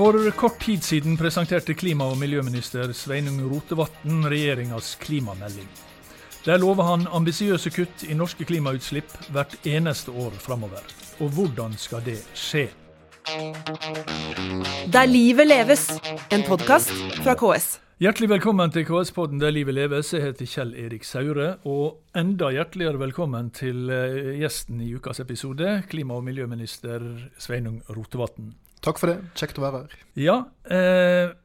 For kort tid siden presenterte klima- og miljøminister Sveinung Rotevatn regjeringas klimamelding. Der lover han ambisiøse kutt i norske klimautslipp hvert eneste år framover. Og hvordan skal det skje? Der livet leves, en podkast fra KS. Hjertelig velkommen til KS-podden Der livet leves. Jeg heter Kjell Erik Saure. Og enda hjerteligere velkommen til eh, gjesten i ukas episode, klima- og miljøminister Sveinung Rotevatn. Takk for det. Kjekt å være her. Ja, eh,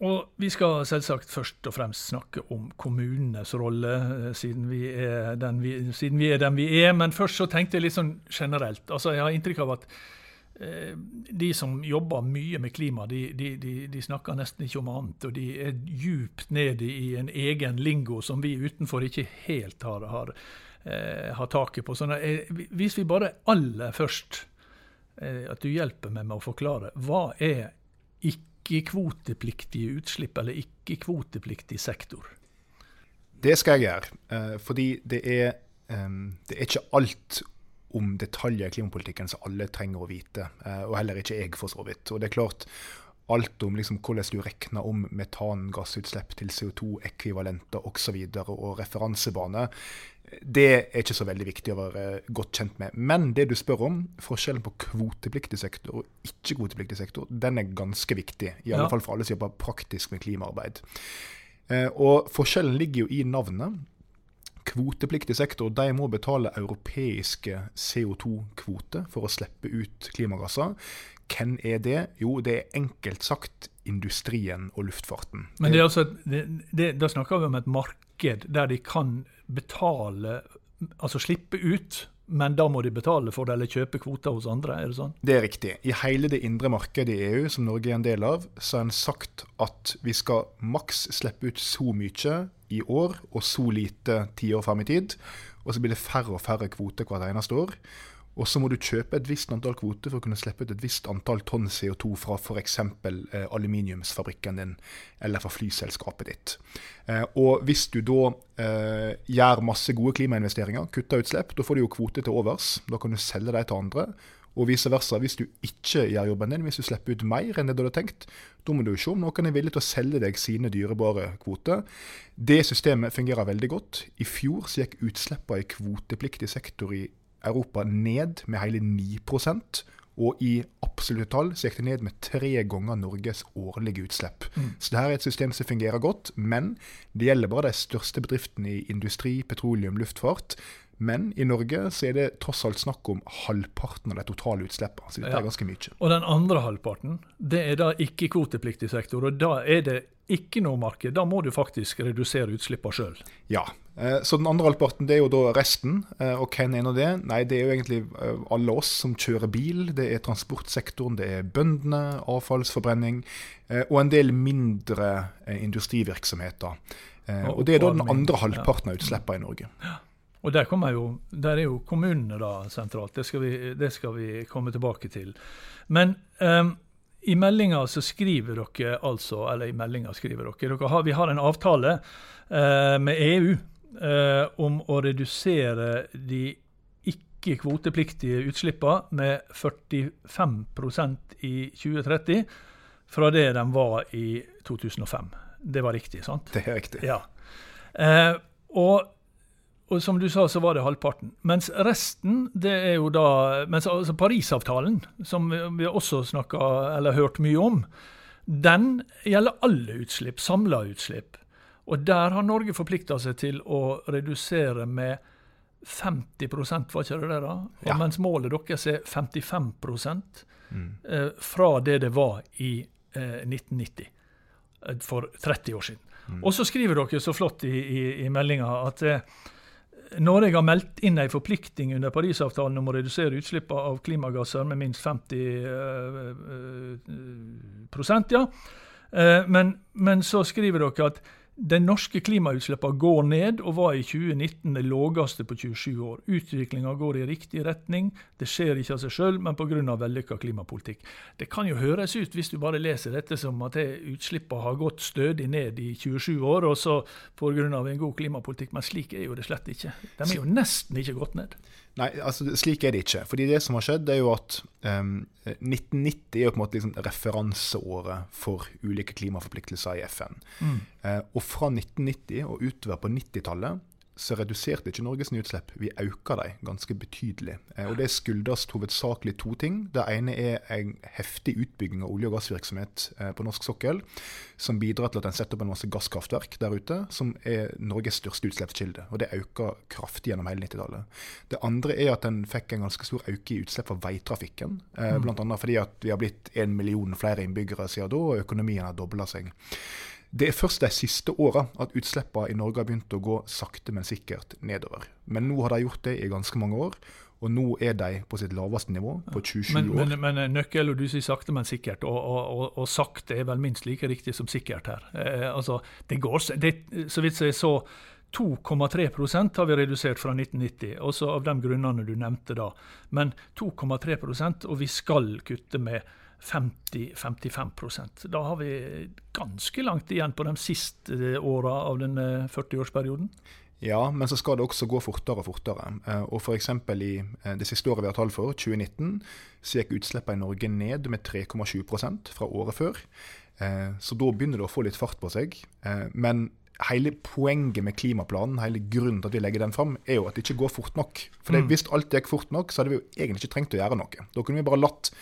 og vi skal selvsagt først og fremst snakke om kommunenes rolle, eh, siden vi, vi, siden vi, er den vi er. Men først så tenkte jeg litt sånn generelt. Altså, Jeg har inntrykk av at eh, de som jobber mye med klima, de, de, de, de, snakker nesten ikke om annet. Og de er djupt nede i en egen lingo som vi utenfor ikke helt har, har, eh, har taket på. Så hvis vi bare aller først at du hjelper meg med å forklare. Hva er ikke-kvotepliktige utslipp, eller ikke-kvotepliktig sektor? Det skal jeg gjøre. Eh, fordi det er, det er ikke alt om detaljer i klimapolitikken som alle trenger å vite. Eh, og heller ikke jeg, for så vidt. Og det er klart, alt om liksom hvordan du regner om metangassutslipp til CO2-ekvivalenter osv. Og, så og referansebane, det er ikke så veldig viktig å være godt kjent med. Men det du spør om, forskjellen på kvotepliktig sektor og ikke-kvotepliktig sektor, den er ganske viktig. I alle ja. fall for alle som jobber praktisk med klimaarbeid. Eh, og forskjellen ligger jo i navnet. Kvotepliktig sektor de må betale europeiske CO2-kvoter for å slippe ut klimagasser. Hvem er det? Jo, det er enkelt sagt industrien og luftfarten. Men det er altså, det, det, da snakker vi om et marked der de kan betale, altså slippe ut, men da må de betale for det eller kjøpe kvoter hos andre? er Det sånn? Det er riktig. I hele det indre markedet i EU, som Norge er en del av, så har en sagt at vi skal maks slippe ut så mye i år og så lite ti år frem i tid. Og så blir det færre og færre kvoter hvert eneste år. Og så må du kjøpe et visst antall kvoter for å kunne slippe ut et visst antall tonn CO2 fra f.eks. Eh, aluminiumsfabrikken din eller fra flyselskapet ditt. Eh, og hvis du da eh, gjør masse gode klimainvesteringer, kutter utslipp, da får du jo kvoter til overs. Da kan du selge dem til andre. Og vice versa, hvis du ikke gjør jobben din, hvis du slipper ut mer enn det du hadde tenkt, da må du se om noen er villig til å selge deg sine dyrebare kvoter. Det systemet fungerer veldig godt. I fjor så gikk utslippene i kvotepliktig sektor i Europa ned med hele 9% og i absolutte tall så gikk det ned med tre ganger Norges årlige utslipp. Mm. Så dette er et system som fungerer godt, men det gjelder bare de største bedriftene i industri, petroleum, luftfart. Men i Norge så er det tross alt snakk om halvparten av de totale utslippene. Så dette ja. er ganske mye. Og den andre halvparten, det er da ikke-kvotepliktig sektor. Og da er det ikke noe marked. Da må du faktisk redusere utslippene sjøl. Ja. Eh, så den andre halvparten det er jo da resten. Eh, og hvem er nå det? Nei, det er jo egentlig eh, alle oss som kjører bil. Det er transportsektoren, det er bøndene, avfallsforbrenning og en del mindre industrivirksomheter. Og det er da den andre halvparten av utslippene i Norge. Og der, jo, der, er jo kommunene da sentralt. Det skal, vi, det skal vi komme tilbake til. Men um, i meldinga så skriver dere altså, eller i meldinga skriver dere, dere har, Vi har en avtale uh, med EU uh, om å redusere de ikke-kvotepliktige utslippene med 45% i 2030 fra det de var i 2005. Det var riktig, sant? Det er riktig. Ja. Eh, og og som du sa, så var det halvparten. Mens resten, det er jo da mens altså Parisavtalen, som vi også snakka eller hørt mye om, den gjelder alle utslipp, samla utslipp. Og der har Norge forplikta seg til å redusere med 50 var ikke det det da? Ja. Mens målet deres er 55 mm. Eh, fra det det var i eh, 1990. Eh, for 30 år siden. Mm. Og så skriver dere så flott i, i, i meldinga at eh, Norge har meldt inn en forplikting under Parisavtalen om å redusere utslippene av klimagasser med minst 50 uh, uh, ja. Uh, men, men, så skriver dere at De norske klimautslippene går ned, og var i 2019 det laveste på 27 år. Utviklinga går i riktig retning. Det skjer ikke av seg sjøl, men pga. vellykka klimapolitikk. Det kan jo høres ut, hvis du bare leser dette, som at utslippene har gått stødig ned i 27 år, og så pga. en god klimapolitikk, men slik er jo det slett ikke. De er jo nesten ikke gått ned. Nei, altså slik er det ikke. Fordi det som har skjedd, er jo at um, 1990 er jo på en måte liksom referanseåret for ulike klimaforpliktelser i FN. Mm. Uh, og fra 1990 og utover på 90-tallet så reduserte ikke Norges utslipp. Vi økte dem ganske betydelig. Eh, og Det skyldes hovedsakelig to ting. Det ene er en heftig utbygging av olje- og gassvirksomhet eh, på norsk sokkel, som bidrar til at en setter opp en masse gasskraftverk der ute, som er Norges største utslippskilde. Og det øker kraftig gjennom hele 90-tallet. Det andre er at en fikk en ganske stor økning i utslipp fra veitrafikken. Eh, mm. Bl.a. fordi at vi har blitt en million flere innbyggere siden da, og økonomien har dobla seg. Det er først de siste åra at utslippene i Norge har begynt å gå sakte, men sikkert nedover. Men nå har de gjort det i ganske mange år. Og nå er de på sitt laveste nivå, på 27 men, år. Men, men nøkkel, og du sier sakte, men sikkert. Og, og, og, og, sakte er vel minst like riktig som sikkert her. Eh, altså, det går, det, så vidt jeg så 2,3% har vi redusert fra 1990, også av de grunnene du nevnte da. Men 2,3% og vi skal kutte med 50-55% Da har vi ganske langt igjen på de siste åra av denne 40-årsperioden. Ja, men så skal det også gå fortere og fortere. Eh, og f.eks. i eh, det siste året vi har tall for, 2019, så gikk utslippene i Norge ned med 3,7% fra året før. Eh, så da begynner det å få litt fart på seg. Men hele poenget med klimaplanen, hele grunnen til at vi legger den fram, er jo at det ikke går fort nok. For mm. hvis alt gikk fort nok, så hadde vi jo egentlig ikke trengt å gjøre noe. Da kunne vi bare latt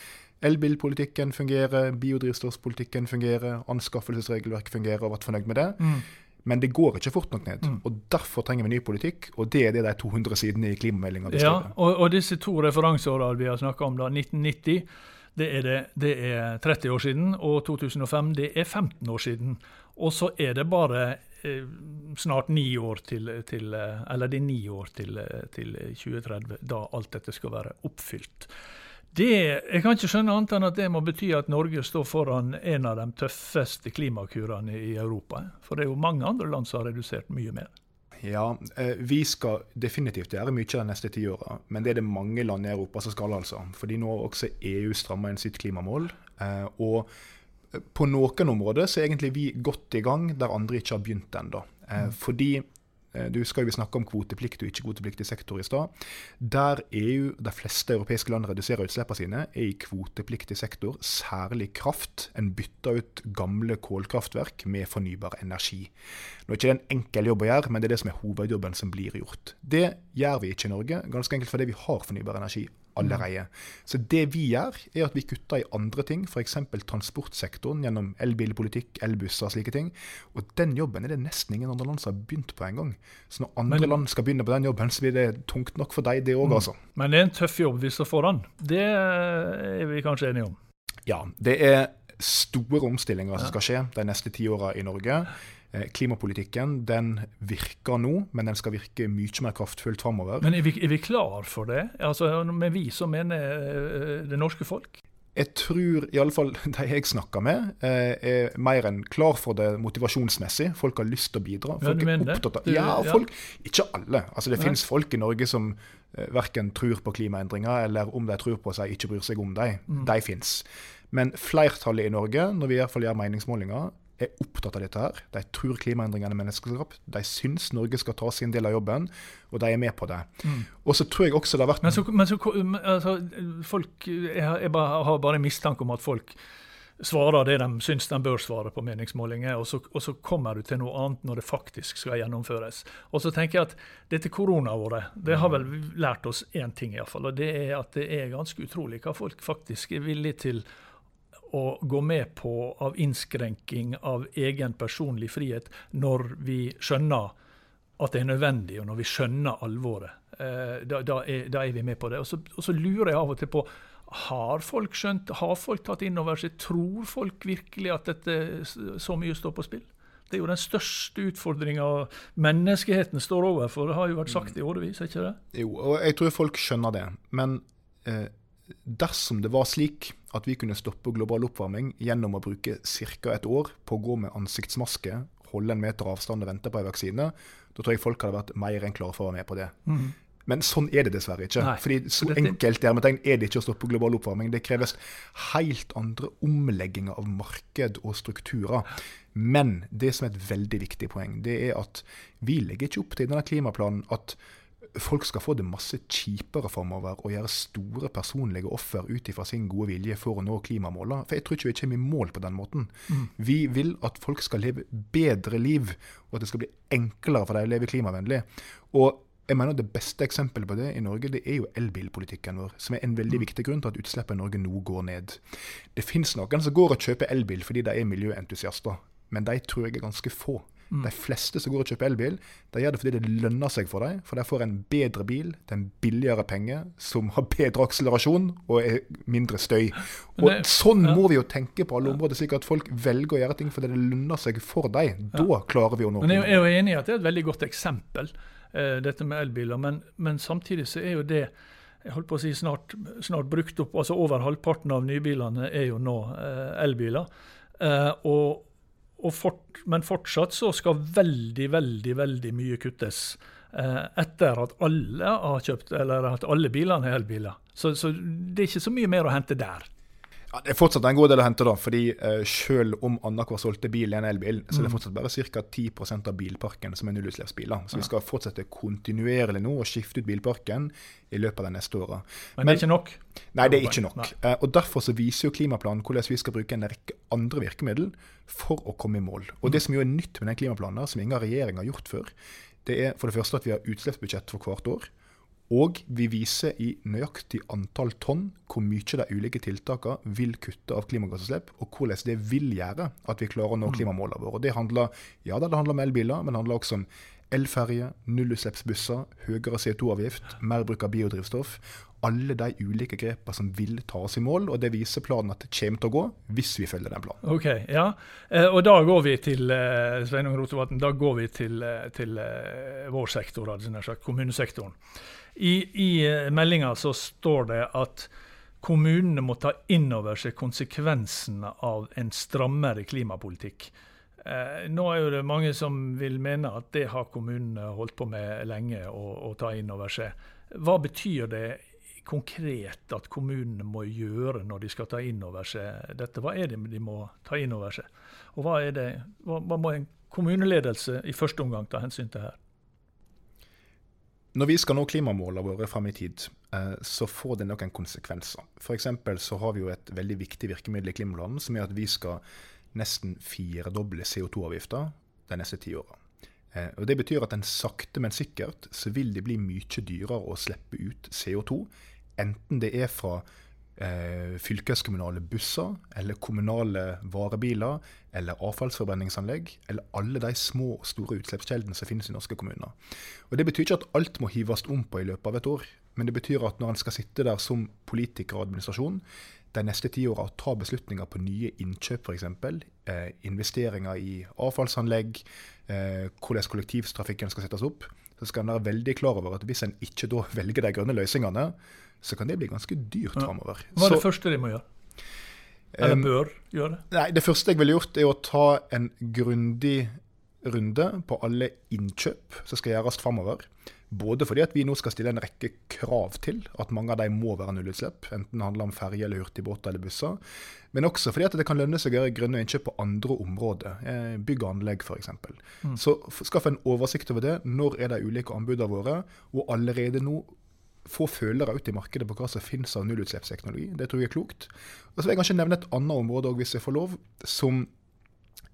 elbilpolitikken fungerer, biodrivstoffpolitikken fungerer, anskaffelsesregelverk fungerer, og vært fornøyd med det. Mm. Men det går ikke fort nok ned. Mm. og Derfor trenger vi ny politikk, og det er det de 200 sidene i klimameldinga beskriver. Ja, og, og, disse to referanseårene vi har snakka om, da, 1990 det er, det, det er 30 år siden, og 2005 det er 15 år siden. Og så er det bare eh, snart ni år til, til, Eller det er ni år til, til 2030, da alt dette skal være oppfylt. Det, jeg kan ikke skjønne annet enn at det må bety at Norge står foran en av de tøffeste klimakurene i Europa. For det er jo mange andre land som har redusert mye mer. Ja, eh, vi skal definitivt gjøre mye de neste ti åra, men det er det mange land i Europa som skal. altså. Fordi nå har også EU stramma inn sitt klimamål. Eh, og på noen områder så er egentlig vi godt i gang der andre ikke har begynt ennå. Eh. Fordi Eh, du husker vi snakka om kvoteplikt og ikke-kvotepliktig sektor i stad. Der EU, de fleste europeiske land reduserer utslippene sine, er i kvotepliktig sektor, særlig kraft. En bytter ut gamle kålkraftverk med fornybar energi. Nå er ikke det en enkel jobb å gjøre, men det er det som er hovedjobben som blir gjort. Det gjør vi ikke i Norge, ganske enkelt fordi vi har fornybar energi allerede. Så det vi gjør, er at vi kutter i andre ting, f.eks. transportsektoren gjennom elbilpolitikk, elbusser og slike ting. Og den jobben er det nesten ingen andre land som har begynt på engang. Så når andre Men, land skal begynne på den jobben, så blir det tungt nok for deg, det òg, mm. altså. Men det er en tøff jobb hvis du får den. Det er vi kanskje enige om? Ja. Det er store omstillinger som skal skje de neste ti åra i Norge. Eh, klimapolitikken den virker nå, men den skal virke mye mer kraftfullt framover. Men er vi, er vi klar for det? Altså, Med vi som mener eh, det norske folk? Jeg tror iallfall de jeg snakker med, eh, er mer enn klar for det motivasjonsmessig. Folk har lyst til å bidra. Folk ja, er opptatt av det? Ja, folk, ikke alle. Altså, det finnes folk i Norge som verken tror på klimaendringer, eller om de tror på seg, ikke bryr seg om dem. Mm. De fins. Men flertallet i Norge, når vi i hvert fall gjør meningsmålinger, er opptatt av dette. her. De tror klimaendringene er menneskeskapt. De syns Norge skal ta sin del av jobben, og de er med på det. Mm. Og så tror jeg også det har vært Men så, men så altså, folk, jeg, har, jeg har bare mistanke om at folk svarer det de syns de bør svare på meningsmålinger, og så, og så, kommer du til noe annet når det faktisk skal gjennomføres. Og så tenker jeg at dette koronaåret det har vel lært oss én ting, iallfall. Og det er at det er ganske utrolig hva folk faktisk er villige til å gå med på av innskrenking av egen personlig frihet når vi skjønner at det er nødvendig, og når vi skjønner alvoret. Eh, da, da, er, da, er, vi med på det. Og så, og så, lurer jeg av og til på har folk skjønt, har folk tatt inn over seg, tror folk virkelig at dette så mye står på spill? Det er jo den største utfordringa menneskeheten står overfor. Det har jo vært sagt i årevis, er ikke det? Jo, og jeg tror folk skjønner det. Men eh, dersom det var slik at vi kunne stoppe global oppvarming gjennom å bruke ca. et år på å gå med ansiktsmaske, holde en meter avstand og vente på en vaksine, da tror jeg folk hadde vært mer enn klare for å være med på det. Mm. Men sånn er det dessverre ikke. Nei, Fordi Så dette... enkelt er det ikke å stoppe global oppvarming. Det kreves helt andre omlegginger av marked og strukturer. Men det som er et veldig viktig poeng, det er at vi legger ikke opp til denne klimaplanen at folk skal få det masse kjipere framover og gjøre store personlige offer ut ifra sin gode vilje for å nå klimamålene. For jeg tror ikke vi kommer i mål på den måten. Mm. Vi vil at folk skal leve bedre liv, og at det skal bli enklere for dem å leve klimavennlig. Og jeg mener Det beste eksempelet på det i Norge det er jo elbilpolitikken vår, som er en veldig mm. viktig grunn til at utslippene i Norge nå går ned. Det finnes noen som går og kjøper elbil fordi de er miljøentusiaster, men de tror jeg er ganske få. Mm. De fleste som går og kjøper elbil, de gjør det fordi det lønner seg for dem. For de får en bedre bil til en billigere penge, som har bedre akselerasjon og er mindre støy. Og det, Sånn ja. må vi jo tenke på alle områder, slik at folk velger å gjøre ting fordi det lønner seg for dem. Da ja. klarer vi å nå Men Jeg er jo enig i at det er et veldig godt eksempel, uh, dette med elbiler. Men, men, samtidig så er jo det jeg holdt på å si snart, snart brukt opp. altså Over halvparten av nybilene er jo nå uh, elbiler. Uh, og fort, men fortsatt så skal veldig, veldig, veldig mye kuttes eh, etter at alle har kjøpt, eller at alle bilene er elbiler. Så, så det er ikke så mye mer å hente der. Ja, Det er fortsatt en god del å hente, da, fordi uh, selv om annenhver solgte bil er en elbil, så er det er fortsatt bare ca. 10 av bilparken som er nullutslippsbiler. Så ja. vi skal fortsette kontinuerlig nå å skifte ut bilparken i løpet av de neste åra. Men, Men, det er ikke nok? Nei, det er ikke nok. Uh, og Derfor så viser jo klimaplanen hvordan vi skal bruke en rekke andre virkemidler for å komme i mål. Og mm. Det som jo er nytt med den klimaplanen, som ingen regjering har gjort før, det er for det første at vi har utslippsbudsjett for hvert år. Og vi viser i nøyaktig antall tonn hvor mye de ulike tiltakene vil kutte av klimagassutslipp, og hvordan det vil gjøre at vi klarer å nå mm. klimamålene våre. Og det handler, ja, det handler om elbiler, men det handler også om elferje, nullutslippsbusser, høyere CO2-avgift, mer bruk av biodrivstoff. Alle de ulike grepene som vil ta oss i mål, og det viser planen at det kommer til å gå hvis vi følger den planen. Ok, ja. Eh, og da går vi til eh, Sveinung Rotevatn, da går vi til, eh, til vår sektor, altså kommunesektoren. I, i meldinga så står det at kommunene må ta inn over seg konsekvensene av en strammere klimapolitikk. Eh, nå er det mange som vil mene at det har kommunene holdt på med lenge å ta inn over seg. Hva betyr det konkret at kommunene må gjøre når de skal ta inn over seg dette? Hva er det de må ta inn over seg? Og hva, det, hva, hva må en kommuneledelse i første omgang ta hensyn til her? Når vi skal nå klimamålene våre fram i tid, eh, så får det noen konsekvenser. F.eks. så har vi jo et veldig viktig virkemiddel i klimaplanen, som er at vi skal nesten firedoble CO2-avgifta de neste ti åra. Eh, og det betyr at en sakte, men sikkert så vil det bli mye dyrere å slippe ut CO2, enten det er fra eh, fylkeskommunale busser, eller kommunale varebiler, eller avfallsforbrenningsanlegg, eller alle de små og store utslippskjeldene som finnes i norske kommuner. Og Det betyr ikke at alt må hives om på i løpet av et år, men det betyr at når en skal sitte der som politiker og administrasjon de neste ti åra ta beslutninger på nye innkjøp, f.eks. Eh, investeringer i avfallsanlegg, eh, hvordan kollektivtrafikken skal settes opp, så skal en være veldig klar over at hvis en ikke da velger de grønne løsningene, så kan det bli ganske dyrt ja. framover. Hva er det så, første de må gjøre? Eller bør gjøre? Nei, Det første jeg ville gjort, er å ta en grundig runde på alle innkjøp som skal gjøres framover. Både fordi at vi nå skal stille en rekke krav til at mange av dem må være nullutslipp, enten det handler om ferje, eller hurtigbåter eller busser. Men også fordi at det kan lønne seg å gjøre grønne innkjøp på andre områder. Eh, bygg og anlegg f.eks. Mm. Så skaff en oversikt over det. Når er de ulike anbudene våre? Og allerede nå få følere ut i markedet på hva som finnes av nullutslippsteknologi. Det tror jeg er klokt. Og så vil jeg kanskje nevne et annet område hvis jeg får lov, som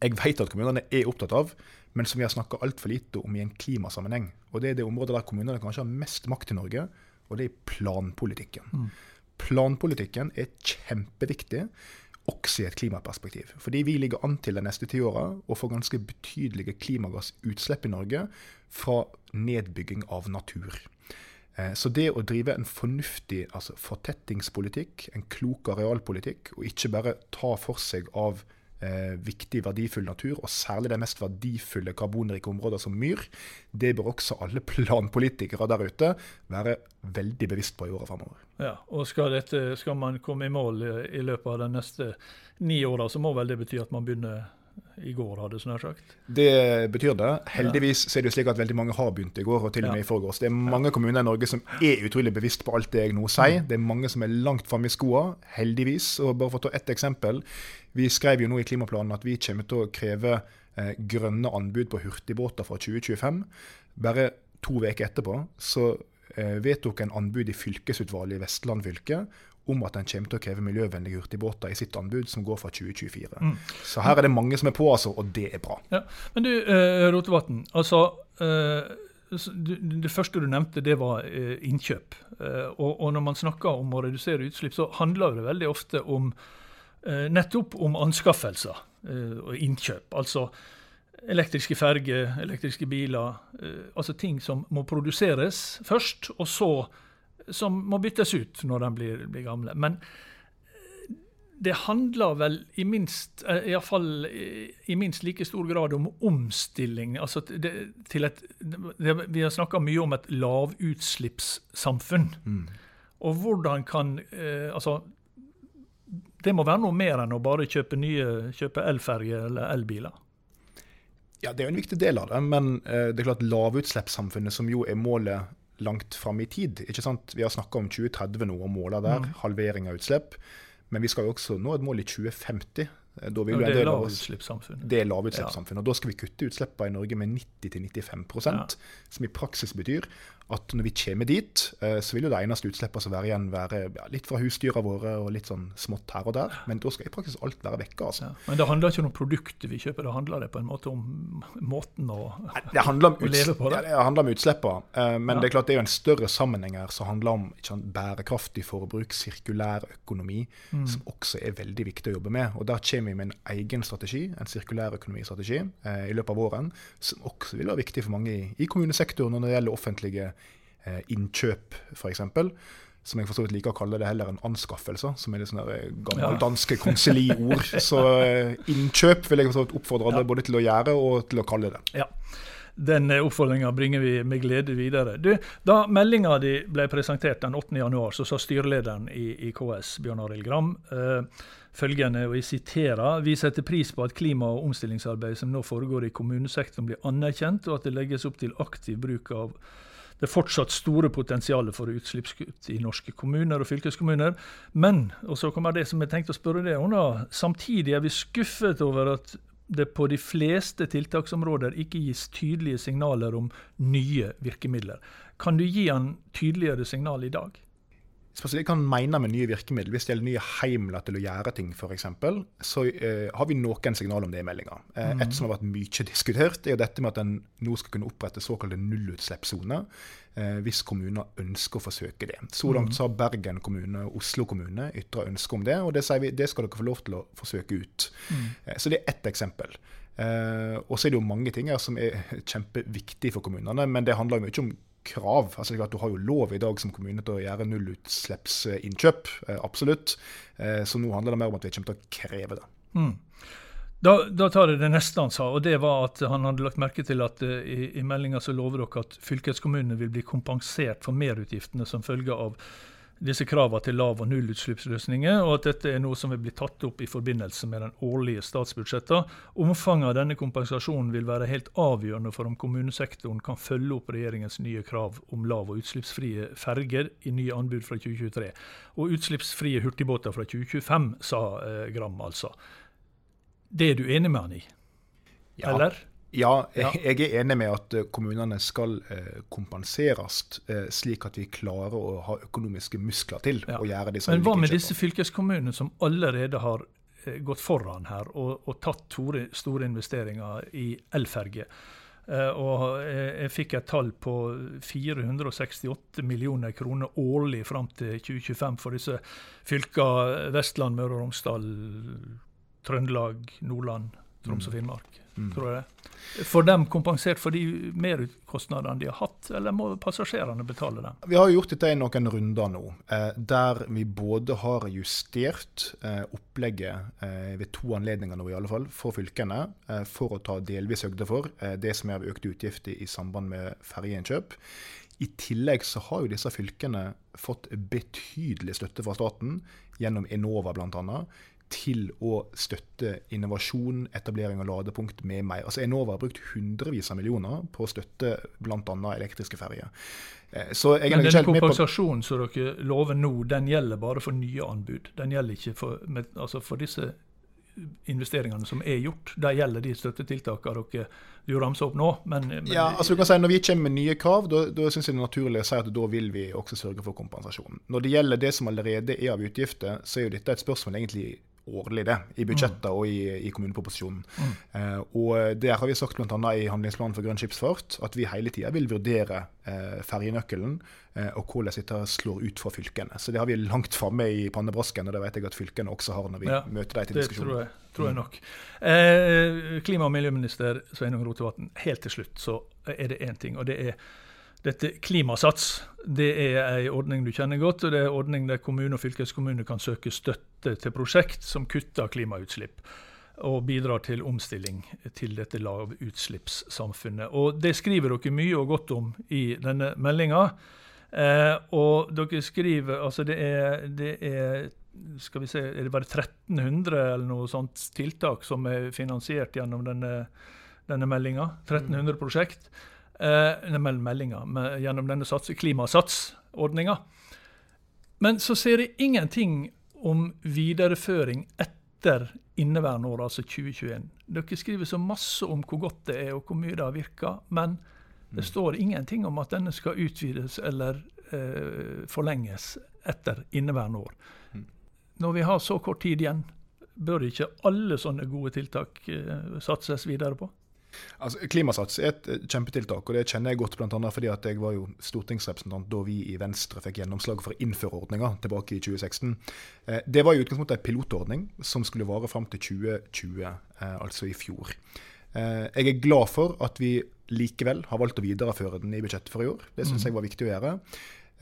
jeg vet at kommunene er opptatt av, men som vi har snakka altfor lite om i en klimasammenheng. Og Det er det området der kommunene kanskje har mest makt i Norge, og det er planpolitikken. Mm. Planpolitikken er kjempeviktig, også i et klimaperspektiv. Fordi vi ligger an til de neste ti åra å få ganske betydelige klimagassutslipp i Norge fra nedbygging av natur. Eh, så det å drive en fornuftig altså fortettingspolitikk, en klok arealpolitikk, og ikke bare ta for seg av eh, viktig, verdifull natur, og særlig de mest verdifulle karbonrike områder som myr, det bør også alle planpolitikere der ute være veldig bevisst på i åra framover. Ja, og skal, dette, skal, man komme i mål i, i løpet av de neste ni åra, så må vel det bety at man begynner i går, hadde jeg nær sagt. Det betyr det. Heldigvis så er det jo slik at veldig mange har begynt i går, og til og med i forgårs. Det er mange kommuner i Norge som er utrolig bevisst på alt det jeg nå sier. Det er mange som er langt framme i skoa, heldigvis. Og bare for å ta ett eksempel. Vi skrev jo nå i klimaplanen at vi kommer til å kreve eh, grønne anbud på hurtigbåter fra 2025. Bare to uker etterpå så eh, vedtok en anbud i fylkesutvalget i Vestland fylke om at en kommer til å kreve miljøvennlige hurtigbåter i sitt anbud, som går fra 2024. Mm. Så her er det mange som er på, altså, og det er bra. Ja. Men du, eh, Rotevatn. Altså, eh, det første du nevnte, det var eh, innkjøp. Eh, og, og, når man snakker om å redusere utslipp, så handler det veldig ofte om eh, nettopp om anskaffelser eh, og innkjøp. Altså elektriske ferger, elektriske biler. altså ting som må produseres først, og så som må byttes ut når de blir, blir gamle. Men det handler vel i minst, eh, i, fall, i minst like stor grad om omstilling. altså det, et, det, Vi har snakka mye om et lavutslippssamfunn. Mm. Og hvordan kan eh, altså Det må være noe mer enn å bare kjøpe nye, kjøpe elferger eller elbiler. Ja, Det er jo en viktig del av det, men eh, det er klart lavutslippssamfunnet, som jo er målet langt fram i tid. ikke sant? Vi har snakka om 2030 nå, og måla der. Mm. Halvering av utslipp. Men vi skal jo også nå et mål i 2050. Da vil det er lavutslippssamfunnet. Det er lavutslippssamfunnet. Ja. Og da skal vi kutte utslippene i Norge med 90-95 ja. som i praksis betyr at når vi kommer dit, eh, så vil jo det eneste utslippet som være igjen, være ja, litt fra husdyra våre og litt sånn smått her og der. Men da skal i praksis alt være vekke. Altså. Ja. Men det handler ikke om produktet vi kjøper, det handler det på en måte om måten å, det handler om å leve på? det? Ja, det handler om utslippene. Eh, men det er klart det er jo en større sammenheng her som handler om sant, bærekraftig forbruk, sirkulær økonomi, mm. som også er veldig viktig å jobbe med. Og Der kommer vi med en egen strategi, en sirkulær økonomistrategi, eh, i løpet av våren, som også vil være viktig for mange i, i kommunesektoren når det gjelder offentlige innkjøp, f.eks. Som jeg for så vidt liker å kalle det heller en anskaffelse, som er litt sånne gamle gammel danske konseliord. så eh, innkjøp vil jeg for så vidt oppfordre alle både til å gjøre og til å kalle det. Ja. Den oppfordringa bringer vi med glede videre. Du, da meldinga di ble presentert den 8.1, så sa styrelederen i, i KS, Bjørn Arild Gram, eh, følgende, og jeg siterer Vi setter pris på at klima- og omstillingsarbeidet som nå foregår i kommunesektoren blir anerkjent, og at det legges opp til aktiv bruk av det er fortsatt store potensialet for utslippskutt i norske kommuner og fylkeskommuner. Men, og så kommer det som jeg tenkte å spørre deg om, da, samtidig er vi skuffet over at det på de fleste tiltaksområder ikke gis tydelige signaler om nye virkemidler. Kan du gi han tydeligere signal i dag? Spesielt kan mene med nye virkemidler. Hvis det gjelder nye heimler til å gjøre ting, f.eks., så eh, har vi noen signaler om det i meldinga. Eh, mm. Et som har vært mye diskutert, er jo dette med at en nå skal kunne opprette såkalte nullutslippssoner. Eh, hvis kommuner ønsker å forsøke det. Så langt mm. så har Bergen kommune og Oslo kommune ytra ønske om det, og det sier vi det skal dere få lov til å forsøke ut. Mm. Eh, så det er ett eksempel. Uh, og så er det jo mange ting her som er kjempeviktige for kommunene, men det handler jo mye om krav. Altså, du har jo lov i dag som kommune til å gjøre nullutslippsinnkjøp, eh, absolutt. Eh, så nå handler det mer om at vi kommer til å kreve det. Mm. Da, da, tar jeg det neste han sa, og det var at han hadde lagt merke til at uh, i, i meldinga så lover dere at fylkeskommunene vil bli kompensert for merutgiftene som følge av disse kravene til lav- og nullutslippsløsninger, og at dette er noe som vil bli tatt opp i forbindelse med den årlige statsbudsjettet. Omfanget av denne kompensasjonen vil være helt avgjørende for om kommunesektoren kan følge opp regjeringens nye krav om lav- og utslippsfrie ferger i nye anbud fra 2023. Og utslippsfrie hurtigbåter fra 2025, sa eh, Gram altså. Det er du enig med han i? Ja. Eller? Ja, jeg er enig med at eh, kommunene skal eh, kompenseres, eh, slik at vi klarer å ha økonomiske muskler til ja. å gjøre disse Men hva med disse fylkeskommunene som allerede har gått foran her og, og tatt store, store, investeringer i elferger? og jeg fikk et tall på 468 millioner kroner årlig fram til 2025 for disse fylkene Vestland, Møre og Romsdal, Trøndelag, Nordland, Troms og mm. Finnmark mm. tror jeg det. Får de kompensert for de merkostnadene de har hatt, eller må passasjerene betale dem? Vi har gjort dette i noen runder nå, eh, der vi både har justert eh, opplegget eh, ved to anledninger nå i alle fall, for fylkene, for å ta delvis høgde for det som er av økte utgifter i samband med ferjeinnkjøp. I tillegg så har jo disse fylkene fått betydelig støtte fra staten, gjennom Enova bl.a til å støtte innovasjon, etablering av ladepunkt med mer. Altså Enova har brukt hundrevis av millioner på å støtte bl.a. elektriske ferjer. Eh, Men den kompensasjonen som dere lover nå, den gjelder bare for nye anbud? Den gjelder ikke for, med, altså for disse investeringene som er gjort. De gjelder de støttetiltakene dere du ramser opp nå. Men, men, ja, altså du kan si Når vi kommer med nye krav, da, da synes jeg det er naturlig å si at da vil vi også sørge for kompensasjon. Når det gjelder det som allerede er av utgifter, så er jo dette et spørsmål egentlig årlig, det, i budsjettet mm. og i, i kommuneproposisjonen. Mm. Eh, og Der har vi sagt bl.a. i handlingsplanen for grønn skipsfart at vi hele tida vil vurdere eh, ferjenøkkelen eh, og hvordan dette slår ut for fylkene. Så det har vi langt framme i pannebrasken, og det vet jeg at fylkene også har når vi ja, møter dem til diskusjon. Det tror jeg, tror jeg mm. nok. Eh, klima- og miljøminister Sveinung Rotevatn, helt til slutt så er det én ting, og det er dette Klimasats det er en ordning du kjenner godt, og det er en ordning der kommune og fylkeskommune kan søke støtte til prosjekt som kutter klimautslipp og bidrar til omstilling til dette lavutslippssamfunnet. Og Det skriver dere mye og godt om i denne meldinga. Eh, og dere skriver altså det er, det er skal vi se, er det bare 1300 eller noe sånt tiltak som er finansiert gjennom denne, denne meldinga? 1300 prosjekt eh, meldinger med, gjennom denne sats, Klimasatsordninga. Men så ser jeg ingenting om videreføring etter inneværende år, altså 2021. Dere skriver så masse om hvor godt det er og hvor mye det har virka, men det mm. står ingenting om at denne skal utvides eller eh, forlenges etter inneværende år. Mm. Når vi har så kort tid igjen, bør ikke alle sånne gode tiltak eh, satses videre på? Altså, Klimasats er et kjempetiltak, og det kjenner jeg godt bl.a. fordi at jeg var jo stortingsrepresentant da vi i Venstre fikk gjennomslag for å innføre ordninga tilbake i 2016. Eh, det var i utgangspunktet en pilotordning som skulle vare fram til 2020, eh, altså i fjor. Eh, jeg er glad for at vi likevel har valgt å videreføre den i budsjettet for i år. Det syns mm. jeg var viktig å gjøre.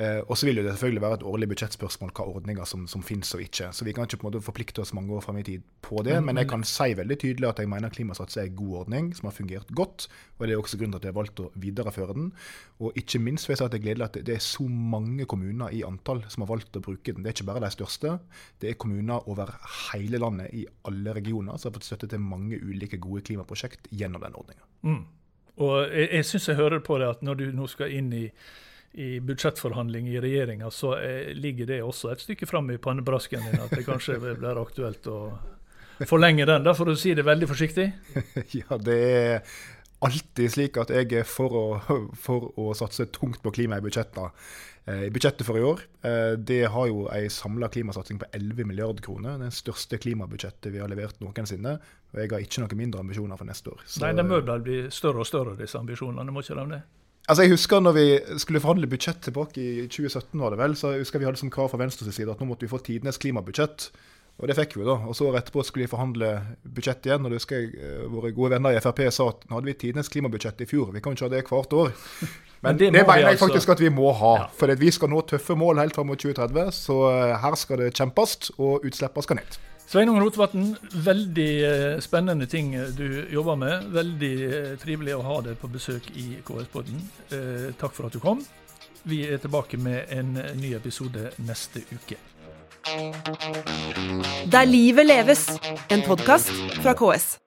Uh, og så vil det selvfølgelig være et årlig budsjettspørsmål hva ordninger som, som finnes og ikke. Så vi kan ikke på en måte forplikte oss mange år fram i tid på det. Men, men jeg kan si veldig tydelig at jeg mener Klimasats er en god ordning som har fungert godt. Og det er også grunnen til at jeg har valgt å videreføre den. Og ikke minst vil jeg si at det er gledelig at det er så mange kommuner i antall som har valgt å bruke den. Det er ikke bare de største. Det er kommuner over hele landet i alle regioner som har fått støtte til mange ulike gode klimaprosjekt gjennom den ordninga. Mm. Og jeg, jeg syns jeg hører på det at når du nå skal inn i i budsjettforhandling i regjeringa, så eh, ligger det også et stykke fram i pannebrasken din at det kanskje blir aktuelt å forlenge den, da, for å si det veldig forsiktig? ja, det er alltid slik at jeg er for å, for å satse tungt på klima i budsjettene. Eh, I budsjettet for i år eh, det har jo en samla klimasatsing på 11 milliarder kroner. Det største klimabudsjettet vi har levert noensinne. Og jeg har ikke noen mindre ambisjoner for neste år. Så, Nei, det bør bli større og større, disse ambisjonene, må ikke de det? Altså Jeg husker når vi skulle forhandle budsjett tilbake i 2017, var det vel, så jeg husker vi hadde som krav fra Venstres side at nå måtte vi få tidenes klimabudsjett. Og det fikk vi da. Og så året etterpå skulle vi forhandle budsjett igjen. Og det husker jeg eh, våre gode venner i Frp sa at nå hadde vi tidenes klimabudsjett i fjor. Vi kan ikke ha det hvert år. Men, det, det mener jeg altså. faktisk at vi må ha. Ja. For vi skal nå tøffe mål helt fram mot 2030. Så eh, her skal det kjempes, og utslippene skal ned. Sveinung Rotevatn, veldig eh, spennende ting du jobber med. Veldig eh, trivelig å ha deg på besøk i KS-podden. Eh, takk for at du kom. Vi er tilbake med en ny episode neste uke. Der livet leves, en podkast fra KS.